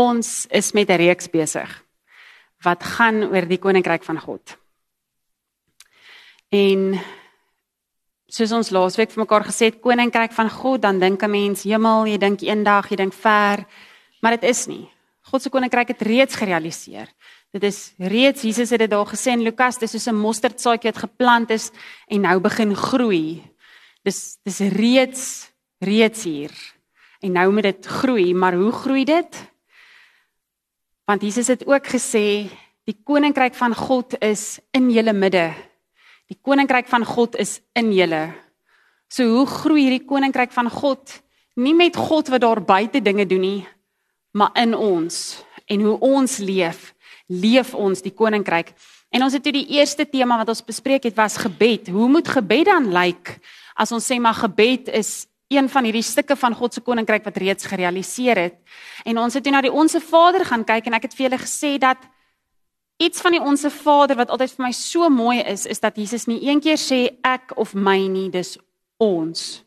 Ons is met 'n reeks besig wat gaan oor die koninkryk van God. En soos ons laasweek vir mekaar gesê het, koninkryk van God, dan dink 'n mens hemel, jy dink eendag, jy dink ver, maar dit is nie. God se koninkryk het reeds gerealiseer. Dit is reeds Jesus het dit daar gesê in Lukas, dis soos 'n mosterdsaadjie wat geplant is en nou begin groei. Dis dis reeds reeds hier. En nou moet dit groei, maar hoe groei dit? Want Jesus het ook gesê die koninkryk van God is in julle midde. Die koninkryk van God is in julle. So hoe groei hierdie koninkryk van God? Nie met God wat daar buite dinge doen nie, maar in ons en hoe ons leef, leef ons die koninkryk. En ons het toe die eerste tema wat ons bespreek het was gebed. Hoe moet gebed dan lyk? As ons sê maar gebed is een van hierdie stukke van God se koninkryk wat reeds gerealiseer het. En ons het toe na die Onse Vader gaan kyk en ek het vir julle gesê dat iets van die Onse Vader wat altyd vir my so mooi is, is dat Jesus nie een keer sê ek of my nie, dis ons.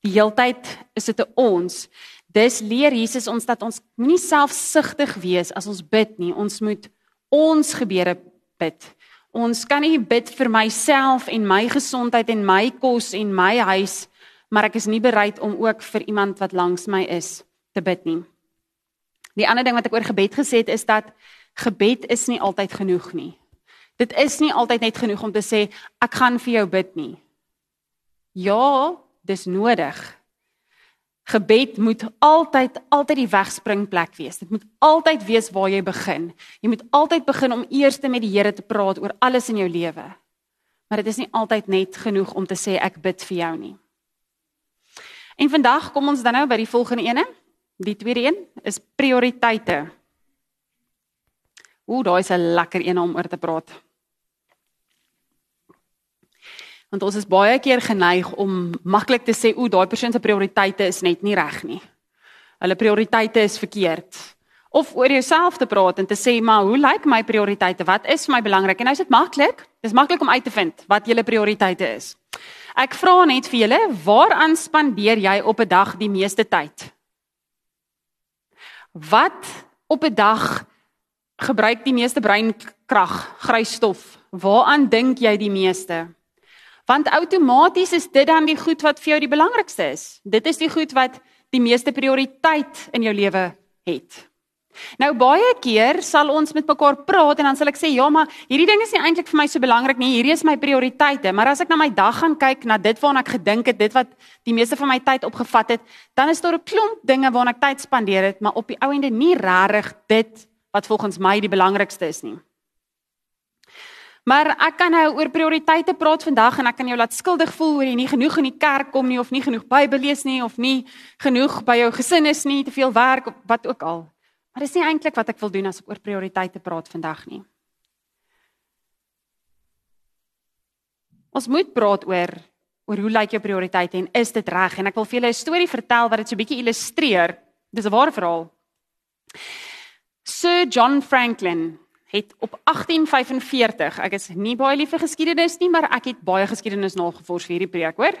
Die heeltyd is dit 'n ons. Dis leer Jesus ons dat ons moenie selfsugtig wees as ons bid nie. Ons moet ons gebede bid. Ons kan nie bid vir myself en my gesondheid en my kos en my huis maar ek is nie bereid om ook vir iemand wat langs my is te bid nie. Die ander ding wat ek oor gebed gesê het is dat gebed is nie altyd genoeg nie. Dit is nie altyd net genoeg om te sê ek gaan vir jou bid nie. Ja, dis nodig. Gebed moet altyd altyd die wegspringplek wees. Dit moet altyd wees waar jy begin. Jy moet altyd begin om eers met die Here te praat oor alles in jou lewe. Maar dit is nie altyd net genoeg om te sê ek bid vir jou nie. En vandag kom ons dan nou by die volgende ene. Die tweede een is prioriteite. Ooh, daai is 'n lekker een om oor te praat. Want ons is baie keer geneig om maklik te sê, ooh, daai persoon se prioriteite is net nie reg nie. Hulle prioriteite is verkeerd. Of oor jouself te praat en te sê, maar hoe lyk my prioriteite? Wat is vir my belangrik? En nou is dit maklik. Dis maklik om uit te vind wat julle prioriteite is. Ek vra net vir julle, waaraan spandeer jy op 'n dag die meeste tyd? Wat op 'n dag gebruik die meeste breinkrag, grysstof? Waaraan dink jy die meeste? Want outomaties is dit dan die goed wat vir jou die belangrikste is. Dit is die goed wat die meeste prioriteit in jou lewe het. Nou baie keer sal ons met mekaar praat en dan sal ek sê ja, maar hierdie ding is nie eintlik vir my so belangrik nie. Hierdie is my prioriteite, maar as ek na my dag gaan kyk, na dit waarna ek gedink het, dit wat die meeste van my tyd opgevat het, dan is daar 'n klomp dinge waarna ek tyd spandeer het, maar op die ou ende nie regtig dit wat volgens my die belangrikste is nie. Maar ek kan nou oor prioriteite praat vandag en ek kan jou laat skuldig voel oor jy nie genoeg in die kerk kom nie of nie genoeg Bybel lees nie of nie genoeg by jou gesin is nie, te veel werk of wat ook al. Maar dis nie eintlik wat ek wil doen as ek oor prioriteite praat vandag nie. Ons moet praat oor oor hoe lyk jou prioriteite en is dit reg? En ek wil vir julle 'n storie vertel wat dit so bietjie illustreer. Dis 'n ware verhaal. Sir John Franklin het op 1845, ek is nie baie lief vir geskiedenis nie, maar ek het baie geskiedenis nagevors vir hierdie preek, hoor.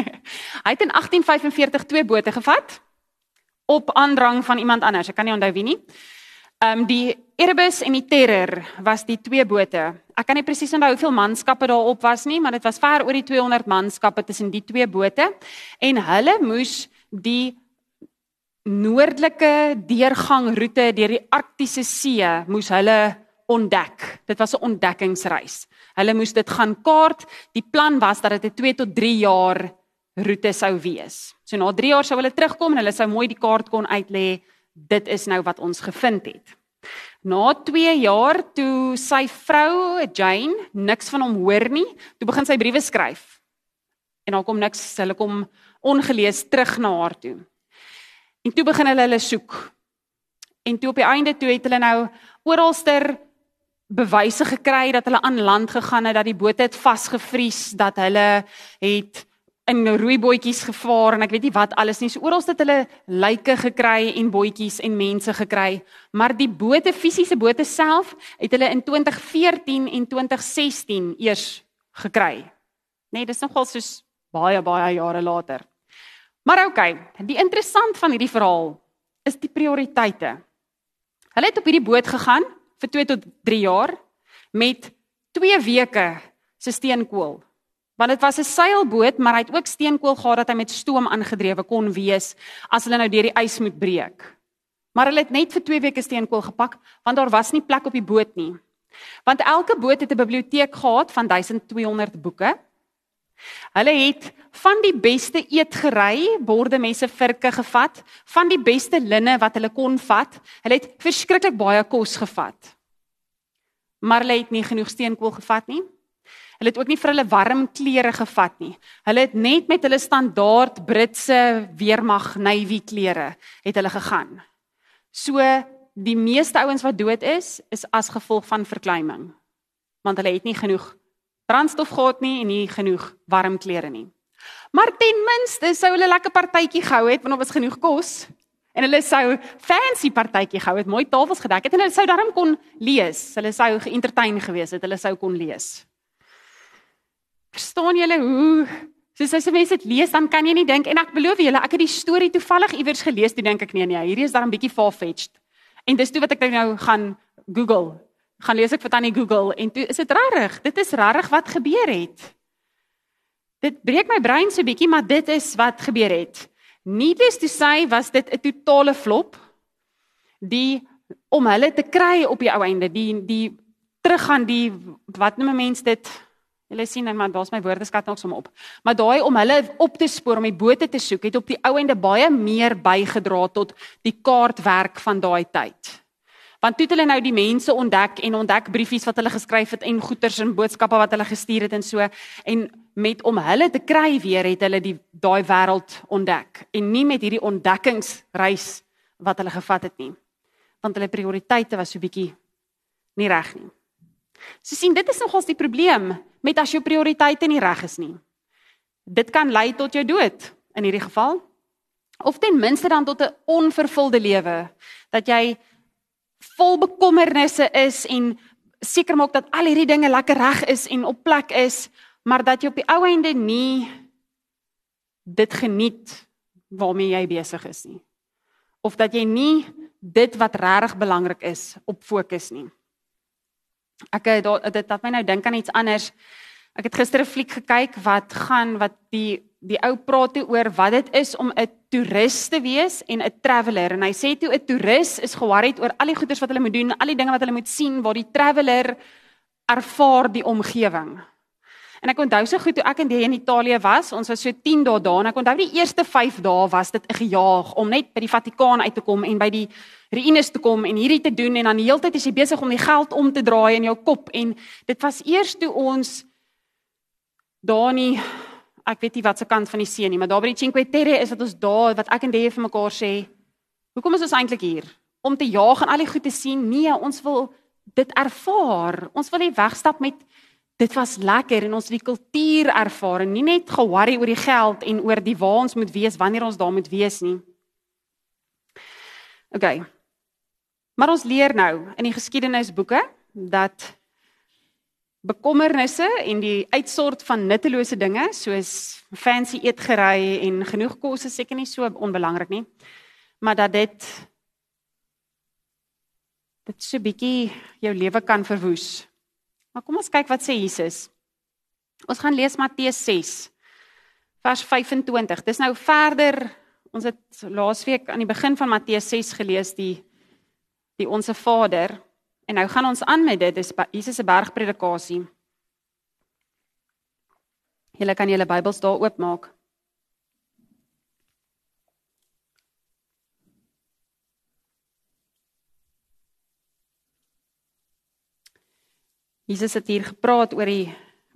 Hy het in 1845 twee bote gevat op aandrang van iemand anders. Ek kan nie onthou wie nie. Ehm um, die Erebus en die Terror was die twee bote. Ek kan nie presies onthou hoeveel manskappe daarop was nie, maar dit was ver oor die 200 manskappe tussen die twee bote en hulle moes die noordelike deurgangroete deur die Arktiese See moes hulle ontdek. Dit was 'n ontdekkingsreis. Hulle moes dit gaan kaart. Die plan was dat dit 'n 2 tot 3 jaar roete sou wees. So na 3 jaar sou hulle terugkom en hulle sou mooi die kaart kon uitlê. Dit is nou wat ons gevind het. Na 2 jaar toe sy vrou Jane niks van hom hoor nie, toe begin sy briewe skryf. En daar kom niks, hulle kom ongelees terug na haar toe. En toe begin hulle hulle soek. En toe op die einde toe het hulle nou oralster bewyse gekry dat hulle aan land gegaan het, dat die boot het vasgevries, dat hulle het in roeibootjies gevaar en ek weet nie wat alles nie. So oral het hulle lyke gekry en bootjies en mense gekry, maar die bote, fisiese bote self, het hulle in 2014 en 2016 eers gekry. Nee, dis nogal soos baie baie jare later. Maar okay, die interessant van hierdie verhaal is die prioriteite. Hulle het op hierdie boot gegaan vir 2 tot 3 jaar met 2 weke se steenkool. Want dit was 'n seilboot, maar hy het ook steenkool gehad dat hy met stoom aangedrewe kon wees as hulle nou deur die ys moet breek. Maar hulle het net vir 2 weke steenkool gepak want daar was nie plek op die boot nie. Want elke boot het 'n biblioteek gehad van 1200 boeke. Hulle het van die beste eetgery, borde, messe, virke gevat, van die beste linne wat hulle kon vat. Hulle het verskriklik baie kos gevat. Maar hulle het nie genoeg steenkool gevat nie. Hulle het ook nie vir hulle warm klere gevat nie. Hulle het net met hulle standaard Britse weermag navy klere het hulle gegaan. So die meeste ouens wat dood is, is as gevolg van verkleiming. Want hulle het nie genoeg brandstof gehad nie en nie genoeg warm klere nie. Maar ten minste sou hulle lekker partytjie gehou het want daar was genoeg kos en hulle sou fancy partytjie gehou het, mooi tafels gedek het en hulle sou daarom kon lees. Hulle sou geëntertain gewees het, hulle sou kon lees. Verstaan julle hoe soos as 'n mens dit lees dan kan jy nie dink en ek beloof julle ek het die storie toevallig iewers gelees toe dink ek nee nee hierdie is daar 'n bietjie far-fetched. En dis toe wat ek nou gaan Google. Gaan lees ek vir tannie Google en toe is dit regtig. Dit is regtig wat gebeur het. Dit breek my brein so bietjie, maar dit is wat gebeur het. Needless to say was dit 'n totale flop. Die om hulle te kry op die ou einde, die die teruggaan die wat noem mense dit? Julle sien net maar daar's my woordeskat nog som op. Maar daai om hulle op te spoor om die bote te soek het op die ou ende baie meer bygedra tot die kaartwerk van daai tyd. Want toe het hulle nou die mense ontdek en ontdek briefies wat hulle geskryf het en goeters en boodskappe wat hulle gestuur het en so en met om hulle te kry weer het hulle die daai wêreld ontdek en nie met hierdie ontdekkingsreis wat hulle gevat het nie. Want hulle prioriteite was so bietjie nie reg nie. So sien dit is nogals die probleem met as jou prioriteite nie reg is nie. Dit kan lei tot jou dood in hierdie geval of ten minste dan tot 'n onvervulde lewe dat jy vol bekommernisse is en seker maak dat al hierdie dinge lekker reg is en op plek is, maar dat jy op die ou einde nie dit geniet waarmee jy besig is nie. Of dat jy nie dit wat regtig belangrik is op fokus nie. Ek het dit het my nou dink aan iets anders. Ek het gister 'n fliek gekyk wat gaan wat die die ou praat toe oor wat dit is om 'n toerist te wees en 'n traveler en hy sê toe 'n toerist is geworried oor al die goeders wat hulle moet doen, al die dinge wat hulle moet sien waar die traveler ervaar die omgewing. En ek onthou so goed toe ek en jy in Italië was, ons was so 10 dae daar en ek onthou die eerste 5 dae was dit 'n gejaag om net by die Vatikaan uit te kom en by die ruïnes te kom en hierdie te doen en dan die hele tyd is jy besig om die geld om te draai in jou kop en dit was eers toe ons daar nie ek weet nie wat se kant van die see nie, maar daar by die Cinque Terre is wat ons daar wat ek en jy vir mekaar sê, hoekom is ons eintlik hier? Om te jaag en al die goed te sien? Nee, ons wil dit ervaar. Ons wil nie wegstap met dit was lekker en ons het die kultuur ervaar en nie net ge-worry oor die geld en oor die waar ons moet wees wanneer ons daar moet wees nie. OK. Maar ons leer nou in die geskiedenisboeke dat bekommernisse en die uitsort van nuttelose dinge soos fancy eetgery en genoeg kos is seker nie so onbelangrik nie. Maar dat dit dit so bietjie jou lewe kan verwoes. Maar kom ons kyk wat sê Jesus. Ons gaan lees Matteus 6 vers 25. Dis nou verder. Ons het laasweek aan die begin van Matteus 6 gelees die die onsse Vader en nou gaan ons aan met dit. Dis Jesus se bergpredikasie. Julle kan julle Bybels daar oopmaak. Jesus het hier gepraat oor die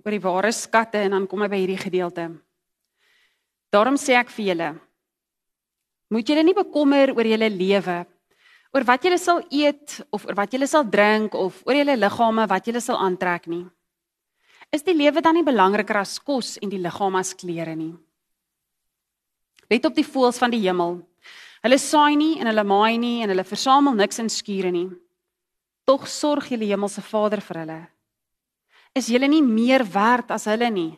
oor die ware skatte en dan kom hy by hierdie gedeelte. Daarom sê ek vir julle moet julle nie bekommer oor julle lewe oor wat julle sal eet of oor wat julle sal drink of oor julle liggame wat julle sal aantrek nie. Is die lewe dan nie belangriker as kos en die liggaam as klere nie? Let op die voëls van die hemel. Hulle saai nie en hulle maai nie en hulle versamel niks in skure nie. Tog sorg julle hemelse Vader vir hulle is julle nie meer werd as hulle nie?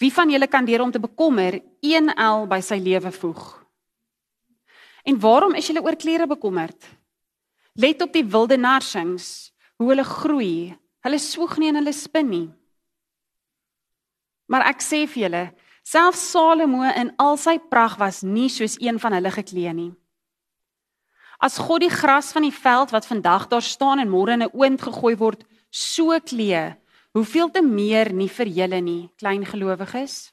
Wie van julle kan deur om te bekommer 1 el by sy lewe voeg? En waarom is julle oor klere bekommerd? Let op die wilde narsings, hoe hulle groei. Hulle swoeg nie en hulle spin nie. Maar ek sê vir julle, selfs Salomo in al sy pragt was nie soos een van hulle geklee nie. As God die gras van die veld wat vandag daar staan en môre in 'n oond gegooi word, so klee, hoeveel te meer nie vir julle nie, klein gelowiges?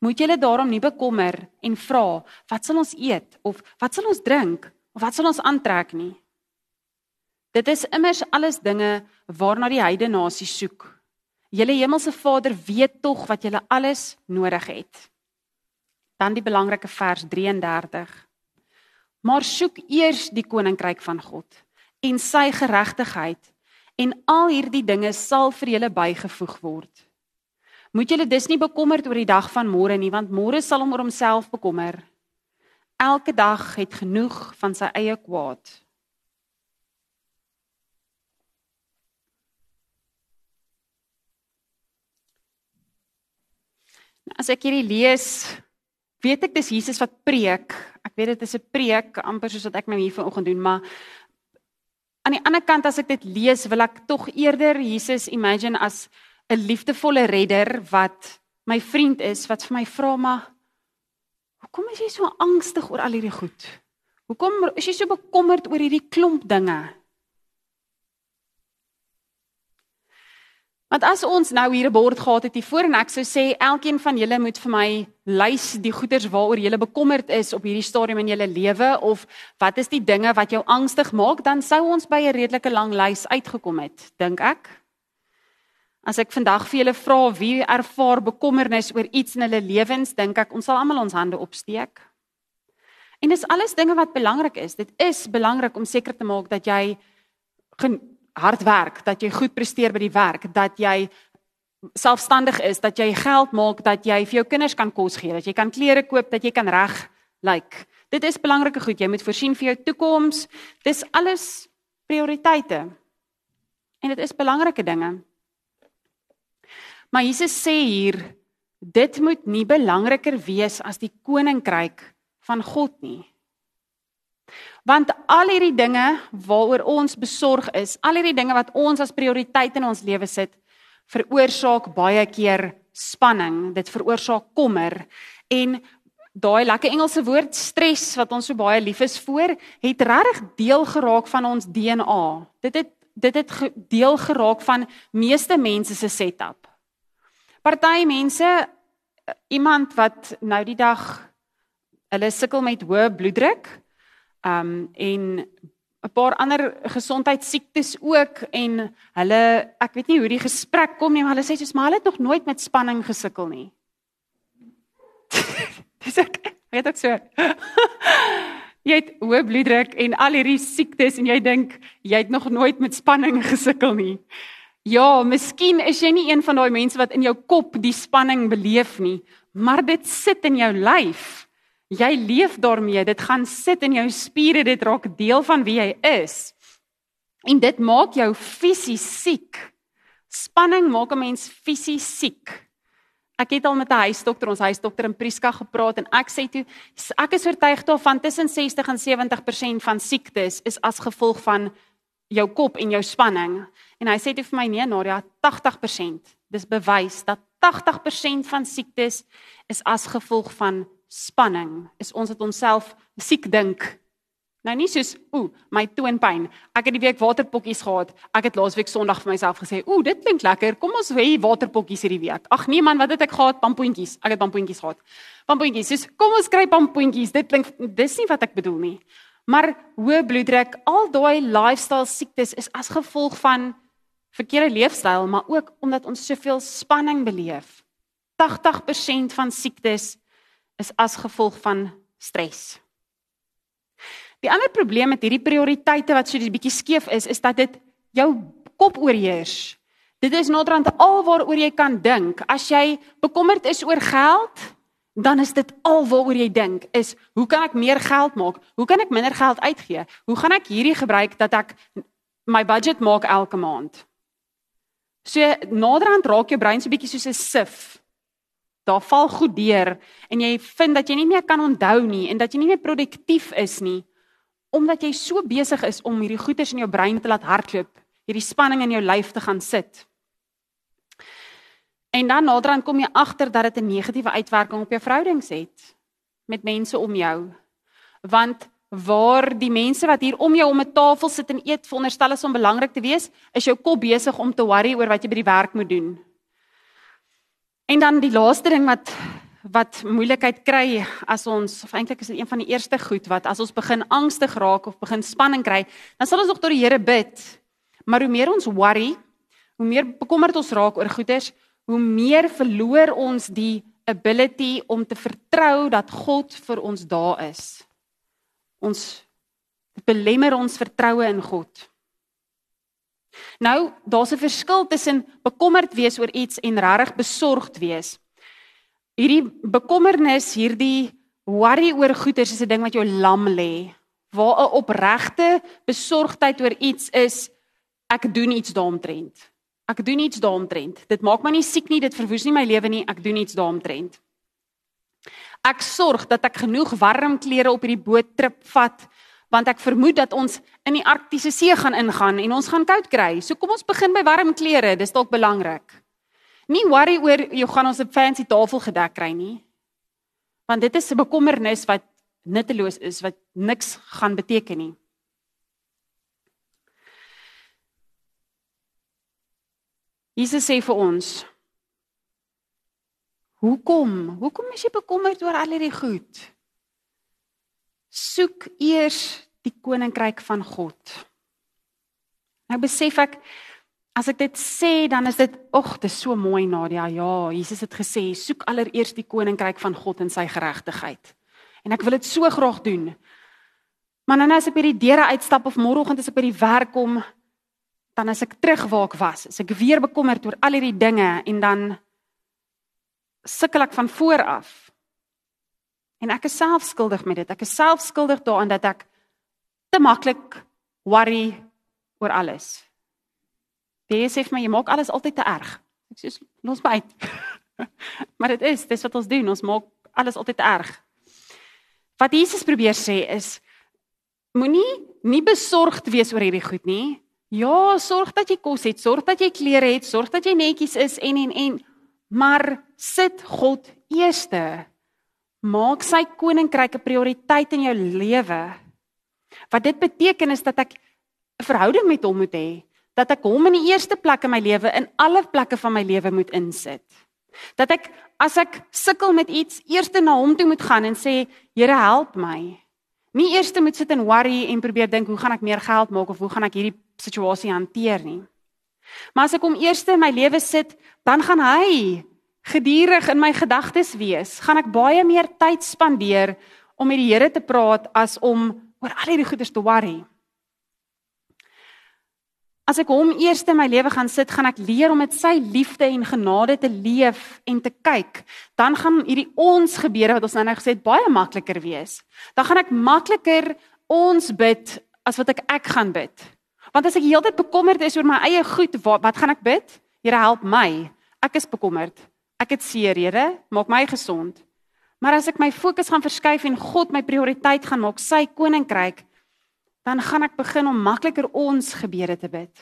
Moet julle daarom nie bekommer en vra, wat sal ons eet of wat sal ons drink of wat sal ons aantrek nie? Dit is immers alles dinge waarna die heidene nasies soek. Julle hemelse Vader weet tog wat julle alles nodig het. Dan die belangrike vers 33. Maar soek eers die koninkryk van God en sy geregtigheid en al hierdie dinge sal vir julle bygevoeg word. Moet julle dus nie bekommerd oor die dag van môre nie want môre sal hom oor homself bekommer. Elke dag het genoeg van sy eie kwaad. As ek hierdie lees, weet ek dis Jesus wat preek. Ek weet dit is 'n preek amper soos wat ek nou hier vanoggend doen, maar aan die ander kant as ek dit lees, wil ek tog eerder Jesus imagine as 'n liefdevolle redder wat my vriend is wat vir my vra maar hoekom is jy so angstig oor al hierdie goed? Hoekom is jy so bekommerd oor hierdie klomp dinge? Want as ons nou hier 'n bord gehad het hier voor en ek sou sê elkeen van julle moet vir my lys die goeders waaroor julle bekommerd is op hierdie stadium in julle lewe of wat is die dinge wat jou angstig maak, dan sou ons by 'n redelike lang lys uitgekom het, dink ek. As ek vandag vir julle vra wie ervaar bekommernis oor iets in hulle lewens, dink ek ons sal almal ons hande opsteek. En dis alles dinge wat belangrik is. Dit is belangrik om seker te maak dat jy hard werk, dat jy goed presteer by die werk, dat jy selfstandig is, dat jy geld maak, dat jy vir jou kinders kan kos gee, dat jy kan klere koop, dat jy kan reg lyk. Like. Dit is belangrike goed. Jy moet voorsien vir jou toekoms. Dis alles prioriteite. En dit is belangrike dinge. Maar Jesus sê hier dit moet nie belangriker wees as die koninkryk van God nie. Want al hierdie dinge waaroor ons besorg is, al hierdie dinge wat ons as prioriteit in ons lewe sit, veroorsaak baie keer spanning. Dit veroorsaak kommer en daai lekker Engelse woord stres wat ons so baie lief is voor, het regtig deel geraak van ons DNA. Dit het dit het deel geraak van meeste mense se setup. Party mense iemand wat nou die dag hulle sukkel met hoë bloeddruk, um en 'n paar ander gesondheidsiektes ook en hulle ek weet nie hoe die gesprek kom nie maar hulle sê soos maar hulle het nog nooit met spanning gesukkel nie. Dis ek weet ek so. jy het hoë bloeddruk en al hierdie siektes en jy dink jy het nog nooit met spanning gesukkel nie. Ja, miskien is jy nie een van daai mense wat in jou kop die spanning beleef nie, maar dit sit in jou lyf. Jy leef daarmee, dit gaan sit in jou spiere, dit raak deel van wie jy is. En dit maak jou fisies siek. Spanning maak 'n mens fisies siek. Ek het al met 'n huisdokter, ons huisdokter in Prieska gepraat en ek sê toe ek is oortuig daarvan tussen 60 en 70% van siektes is as gevolg van jou kop en jou spanning. En hy sê toe vir my nee Nadia, 80%. Dis bewys dat 80% van siektes is as gevolg van spanning is ons het onsself siek dink. Nou nie soos ooh, my toonpyn. Ek het die week waterpokkies gehad. Ek het laasweek Sondag vir myself gesê, ooh, dit klink lekker. Kom ons hê waterpokkies hierdie week. Ag nee man, wat het ek gehad? Pampoentjies. Ek het pampoentjies gehad. Pampoentjies. Dis kom ons kry pampoentjies. Dit klink dis nie wat ek bedoel nie. Maar hoë bloeddruk, al daai lifestyle siektes is as gevolg van verkeerde leefstyl, maar ook omdat ons soveel spanning beleef. 80% van siektes is as gevolg van stres. Die ander probleem met hierdie prioriteite wat so 'n bietjie skeef is, is dat dit jou kop oorheers. Dit is naderhand alwaaroor jy kan dink. As jy bekommerd is oor geld, dan is dit alwaaroor jy dink is hoe kan ek meer geld maak? Hoe kan ek minder geld uitgee? Hoe gaan ek hierdie gebruik dat ek my budget maak elke maand? So naderhand raak jou brein so bietjie soos 'n sif daar val goed deur en jy vind dat jy nie meer kan onthou nie en dat jy nie meer produktief is nie omdat jy so besig is om hierdie goeters in jou brein te laat hardloop, hierdie spanning in jou lyf te gaan sit. En dan naderhand kom jy agter dat dit 'n negatiewe uitwerking op jou verhoudings het met mense om jou. Want waar die mense wat hier om jou om 'n tafel sit en eet, veronderstel is om belangrik te wees, is jou kop besig om te worry oor wat jy by die werk moet doen. En dan die laaste ding wat wat moeilikheid kry as ons of eintlik is dit een van die eerste goed wat as ons begin angstig raak of begin spanning kry, dan sal ons nog tot die Here bid. Maar hoe meer ons worry, hoe meer bekommerd ons raak oor goeders, hoe meer verloor ons die ability om te vertrou dat God vir ons daar is. Ons belemmer ons vertroue in God. Nou, daar's 'n verskil tussen bekommerd wees oor iets en regtig besorgd wees. Hierdie bekommernis, hierdie worry oor goeders is 'n ding wat jou lam lê. Waar 'n opregte besorgdheid oor iets is, ek doen iets daaromtrent. Ek doen iets daaromtrent. Dit maak my nie siek nie, dit verwoes nie my lewe nie, ek doen iets daaromtrent. Ek sorg dat ek genoeg warm klere op hierdie boottrip vat want ek vermoed dat ons in die Arktiese See gaan ingaan en ons gaan koud kry. So kom ons begin by warm klere, dis dalk belangrik. Nie worry oor jy gaan ons 'n fancy tafel gedek kry nie. Want dit is 'n bekommernis wat nutteloos is, wat niks gaan beteken nie. Jesus sê vir ons: Hoekom? Hoekom is jy bekommerd oor al hierdie goed? Soek eers die koninkryk van God. Nou besef ek as ek dit sê dan is dit ag, dit is so mooi Nadia. Ja, Jesus het gesê, soek allereers die koninkryk van God en sy geregtigheid. En ek wil dit so graag doen. Maar nou as ek by die deure uitstap of môreoggend as ek by die werk kom, dan as ek terug waar ek was, is ek weer bekommerd oor al hierdie dinge en dan sukkel ek van voor af. En ek is self skuldig met dit. Ek is self skuldig daaraan dat ek te maklik worry oor alles. Die sê vir my jy maak alles altyd te erg. Ek sê los my uit. maar dit is dis wat ons doen. Ons maak alles altyd te erg. Wat Jesus probeer sê is moenie nie besorgd wees oor hierdie goed nie. Ja, sorg dat jy kos het, sorg dat jy klere het, sorg dat jy netjies is en en en maar sit God eerste. Maak sy koninkryk 'n prioriteit in jou lewe. Wat dit beteken is dat ek 'n verhouding met hom moet hê, dat ek hom in die eerste plek in my lewe in alle plekke van my lewe moet insit. Dat ek as ek sukkel met iets, eerste na hom toe moet gaan en sê, Here, help my. Nie eers moet sit en worry en probeer dink hoe gaan ek meer geld maak of hoe gaan ek hierdie situasie hanteer nie. Maar as ek hom eers in my lewe sit, dan gaan hy gedurig in my gedagtes wees. Gaan ek baie meer tyd spandeer om met die Here te praat as om oor al hierdie goeders te worry. As ek hom eers in my lewe gaan sit, gaan ek leer om met sy liefde en genade te leef en te kyk. Dan gaan hierdie ons gebeure wat ons nou net gesê het baie makliker wees. Dan gaan ek makliker ons bid as wat ek ek gaan bid. Want as ek heeltyd bekommerd is oor my eie goed, wat, wat gaan ek bid? Here help my. Ek is bekommerd. Ek het seer, Here, maak my gesond. Maar as ek my fokus gaan verskuif en God my prioriteit gaan maak, sy koninkryk, dan gaan ek begin om makliker ons gebede te bid.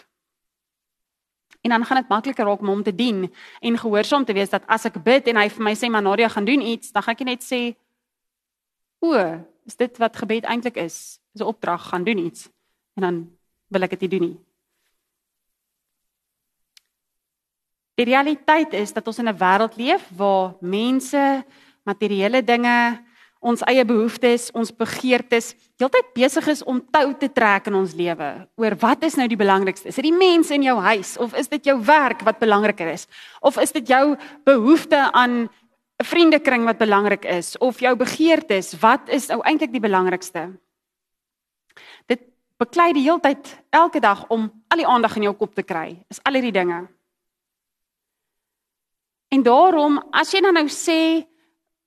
En dan gaan dit makliker raak om hom te dien en gehoorsaam te wees dat as ek bid en hy vir my sê Manadia gaan doen iets, dan gaan ek net sê o, is dit wat gebed eintlik is? Dis 'n opdrag, gaan doen iets. En dan wil ek dit nie doen nie. Die realiteit is dat ons in 'n wêreld leef waar mense, materiële dinge, ons eie behoeftes, ons begeertes heeltyd besig is om tou te trek in ons lewe oor wat is nou die belangrikste? Is dit die mense in jou huis of is dit jou werk wat belangriker is? Of is dit jou behoefte aan 'n vriendekring wat belangrik is of jou begeertes? Wat is ou eintlik die belangrikste? beklei die hele tyd elke dag om al die aandag in jou kop te kry. Is al hierdie dinge. En daarom as jy dan nou sê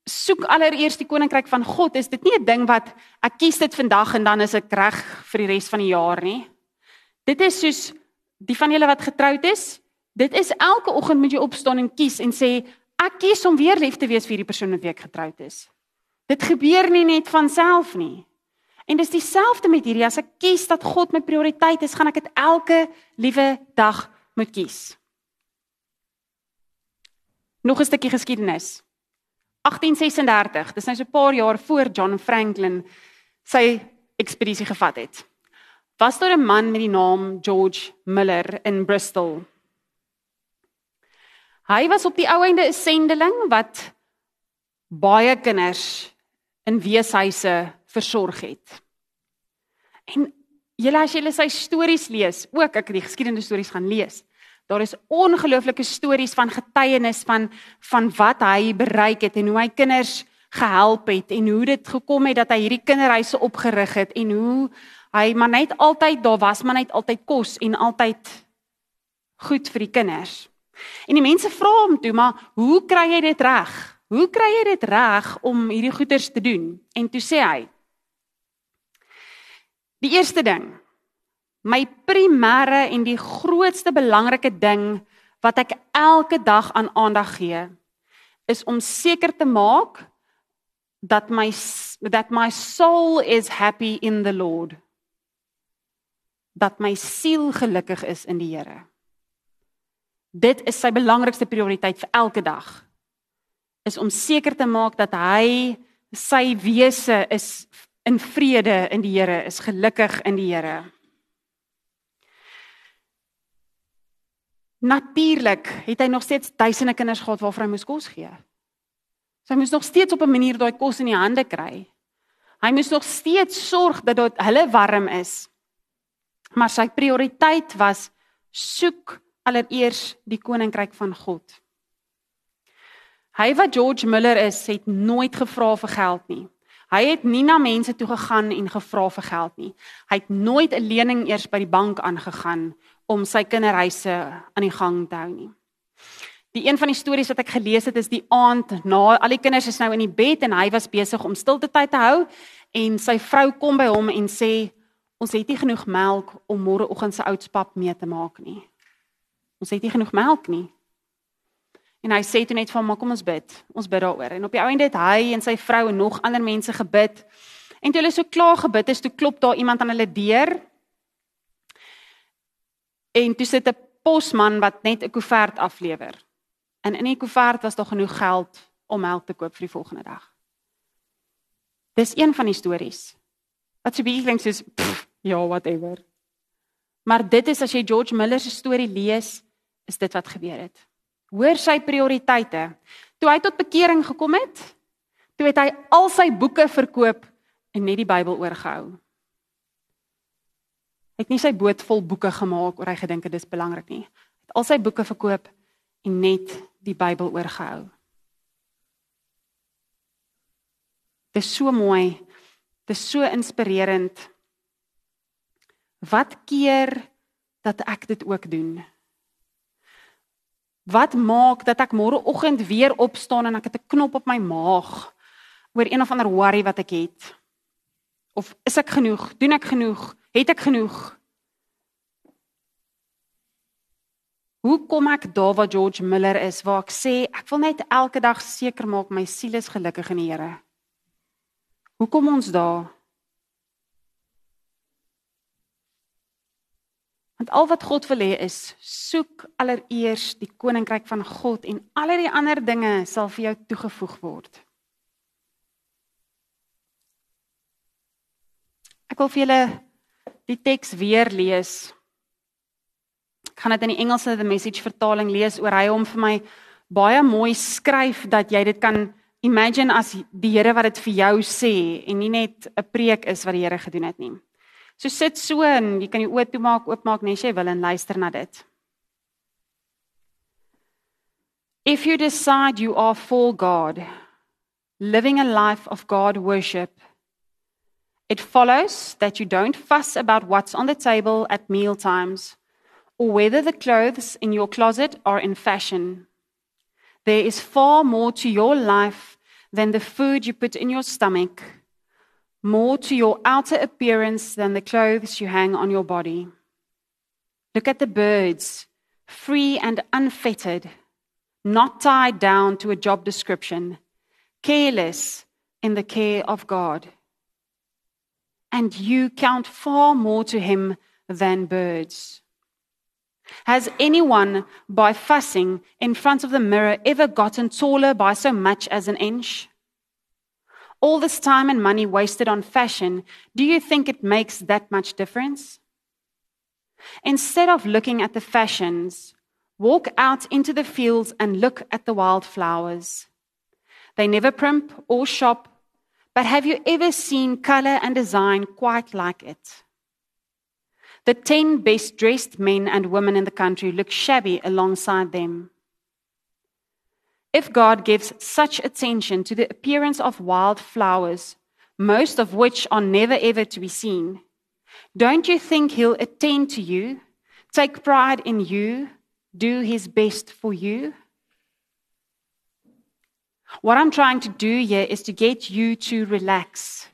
soek allereers die koninkryk van God, is dit nie 'n ding wat ek kies dit vandag en dan is ek reg vir die res van die jaar nie. Dit is soos die van julle wat getroud is, dit is elke oggend moet jy opstaan en kies en sê ek kies om weer lief te wees vir hierdie persoon met wie ek getroud is. Dit gebeur nie net van self nie. En dis dieselfde met hierdie as ek kies dat God my prioriteit is, gaan ek dit elke liewe dag moet kies. Nog 'n stukkie geskiedenis. 1836, dis nou so 'n paar jaar voor John Franklin sy ekspedisie gevat het. Was daar 'n man met die naam George Miller in Bristol. Hy was op die ou einde 'n sendeling wat baie kinders in weeshuise versorg het. En julle as julle sy stories lees, ook ek het die geskiedenis stories gaan lees. Daar is ongelooflike stories van getuienis van van wat hy bereik het en hoe hy kinders gehelp het en hoe dit gekom het dat hy hierdie kinderhuise opgerig het en hoe hy maar net altyd daar was, maar net altyd kos en altyd goed vir die kinders. En die mense vra hom toe, maar hoe kry jy dit reg? Hoe kry jy dit reg om hierdie goeders te doen? En toe sê hy: Die eerste ding, my primêre en die grootste belangrike ding wat ek elke dag aan aandag gee, is om seker te maak that my that my soul is happy in the Lord. Dat my siel gelukkig is in die Here. Dit is sy belangrikste prioriteit vir elke dag. Is om seker te maak dat hy sy wese is in vrede in die Here, is gelukkig in die Here. Natuurlik het hy nog steeds duisende kinders gehad waarvoor hy moes kos gee. Sy moes nog steeds op 'n manier daai kos in die hande kry. Hy moes nog steeds sorg dat dit hulle warm is. Maar sy prioriteit was soek allereers die koninkryk van God. Hy wat George Miller is, het nooit gevra vir geld nie. Hy het nie na mense toe gegaan en gevra vir geld nie. Hy het nooit 'n lening eers by die bank aangegaan om sy kinderhuise aan die gang te hou nie. Die een van die stories wat ek gelees het is die aand na al die kinders is nou in die bed en hy was besig om stilte tyd te hou en sy vrou kom by hom en sê ons het nie genoeg melk om môreoggend se oudspap mee te maak nie. Ons het nie genoeg melk nie. En hy sê toe net van maar kom ons bid. Ons bid daaroor. En op die ou end het hy en sy vrou en nog ander mense gebid. En toe hulle so klaar gebid het, toe klop daar iemand aan hulle deur. En toe sit 'n posman wat net 'n koevert aflewer. En in die koevert was daar genoeg geld om melk te koop vir die volgende dag. Dis een van die stories. Wat so baie klink soos pff, ja, whatever. Maar dit is as jy George Miller se storie lees, is dit wat gebeur het. Hoor sy prioriteite. Toe hy tot bekering gekom het, toe het hy al sy boeke verkoop en net die Bybel oorgehou. Het nie sy boot vol boeke gemaak oor hy gedink dit is belangrik nie. Hy het al sy boeke verkoop en net die Bybel oorgehou. Dit is so mooi. Dit is so inspirerend. Wat keer dat ek dit ook doen? Wat maak dat ek môreoggend weer opstaan en ek het 'n knop op my maag oor een of ander worry wat ek het? Of is ek genoeg? Doen ek genoeg? Het ek genoeg? Hoe kom ek daar waar George Miller is waar ek sê ek wil net elke dag seker maak my siel is gelukkig in die Here? Hoe kom ons daar? Want al wat God wil hê is soek allereers die koninkryk van God en al die ander dinge sal vir jou toegevoeg word. Ek wil vir julle die teks weer lees gaan dit in die Engelse the message vertaling lees oor hy hom vir my baie mooi skryf dat jy dit kan imagine as die Here wat dit vir jou sê en nie net 'n preek is wat die Here gedoen het nie. So sit so en jy kan jou oë toemaak, oopmaak net as jy wil en luister na dit. If you decide you are for God, living a life of God worship, it follows that you don't fuss about what's on the table at meal times or whether the clothes in your closet are in fashion. There is far more to your life than the food you put in your stomach, more to your outer appearance than the clothes you hang on your body. Look at the birds, free and unfettered, not tied down to a job description, careless in the care of God. And you count far more to him than birds. Has anyone, by fussing in front of the mirror, ever gotten taller by so much as an inch? All this time and money wasted on fashion, do you think it makes that much difference? Instead of looking at the fashions, walk out into the fields and look at the wildflowers. They never primp or shop, but have you ever seen color and design quite like it? The 10 best dressed men and women in the country look shabby alongside them. If God gives such attention to the appearance of wild flowers, most of which are never ever to be seen, don't you think He'll attend to you, take pride in you, do His best for you? What I'm trying to do here is to get you to relax,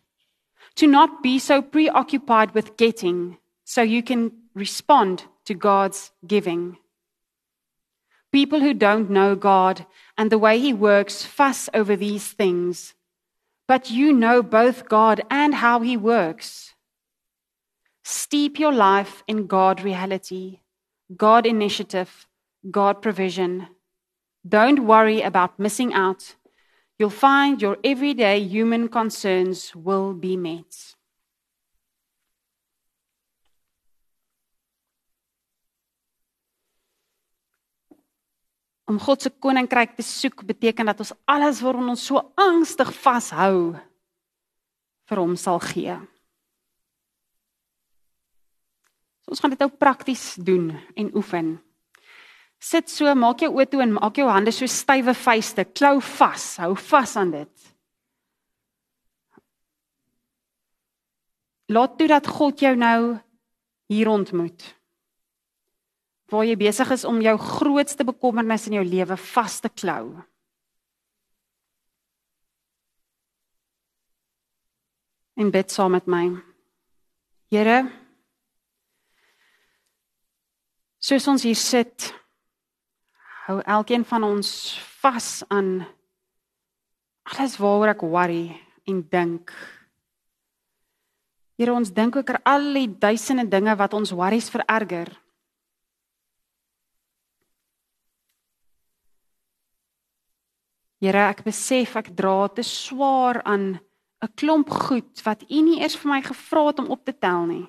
to not be so preoccupied with getting, so you can respond to God's giving. People who don't know God and the way He works fuss over these things, but you know both God and how He works. Steep your life in God reality, God initiative, God provision. Don't worry about missing out. You'll find your everyday human concerns will be met. Om God se koninkryk te soek beteken dat ons alles waarin ons so angstig vashou vir hom sal gee. So ons gaan dit nou prakties doen en oefen. Sit so, maak jou oë toe en maak jou hande so stywe vuiste, klou vas, hou vas aan dit. Laat toe dat God jou nou hier ontmoet waar jy besig is om jou grootste bekommernis in jou lewe vas te klou. En bid saam met my. Here, soos ons hier sit, hou elkeen van ons vas aan alles waaroor ek worry en dink. Here, ons dink ook oor al die duisende dinge wat ons worries vererger. Here, ek besef ek dra te swaar aan 'n klomp goed wat U nie eers vir my gevra het om op te tel nie.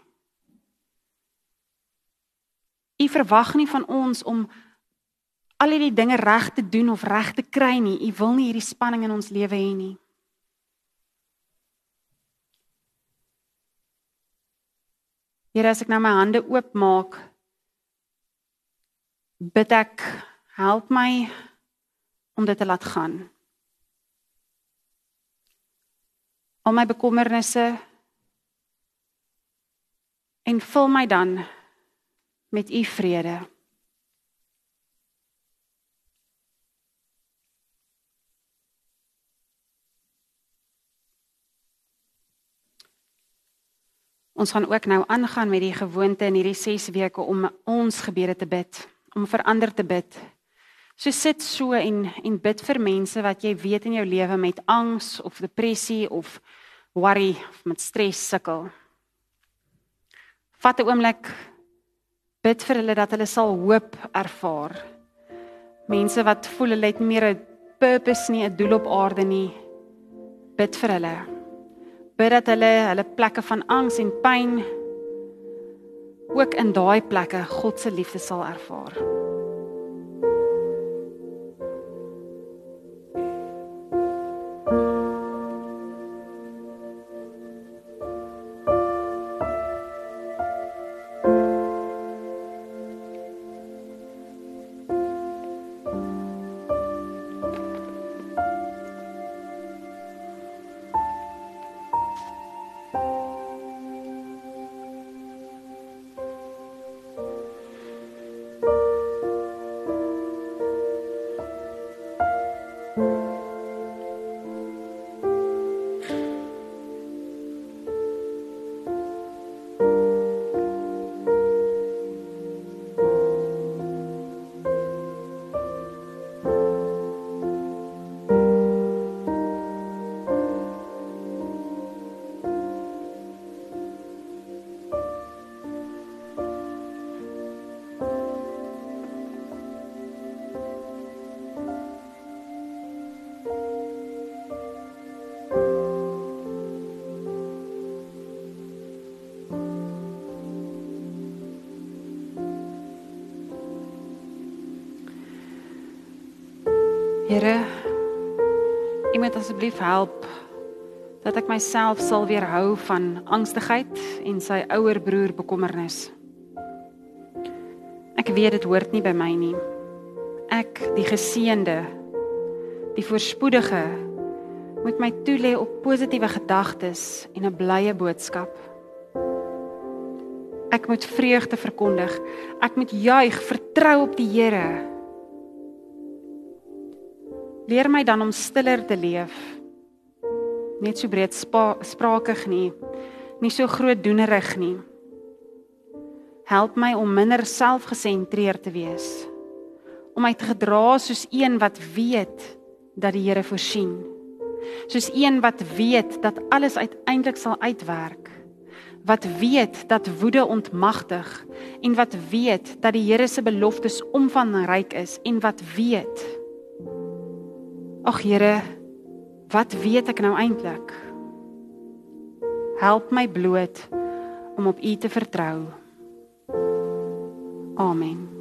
U verwag nie van ons om al hierdie dinge reg te doen of reg te kry nie. U wil nie hierdie spanning in ons lewe hê nie. Here, as ek nou my hande oopmaak, bid ek, help my om dit te laat gaan. Al my bekommernisse en vul my dan met u vrede. Ons gaan ook nou aangaan met die gewoonte in hierdie 6 weke om ons gebede te bid, om verander te bid So sit so en en bid vir mense wat jy weet in jou lewe met angs of depressie of worry of met stres sukkel. Vat 'n oomblik bid vir hulle dat hulle sal hoop ervaar. Mense wat voel hulle het meer 'n purpose nie, 'n doel op aarde nie. Bid vir hulle. Bid dat hulle hulle plekke van angs en pyn ook in daai plekke God se liefde sal ervaar. Here, U moet asseblief help dat ek myself sal weerhou van angstigheid en sy ouer broer bekommernis. Ek weet dit hoort nie by my nie. Ek, die geseënde, die voorspoedige, moet my toelê op positiewe gedagtes en 'n blye boodskap. Ek moet vreugde verkondig. Ek moet juig, vertrou op die Here. Leer my dan om stiller te leef. Net so breed sprakig nie, nie so groot doenerig nie. Help my om minder selfgesentreerd te wees. Om my te gedra soos een wat weet dat die Here voorsien. Soos een wat weet dat alles uiteindelik sal uitwerk wat weet dat woede ontmagtig en wat weet dat die Here se beloftes omvangryk is en wat weet Ag Here wat weet ek nou eintlik Help my bloot om op U te vertrou. Amen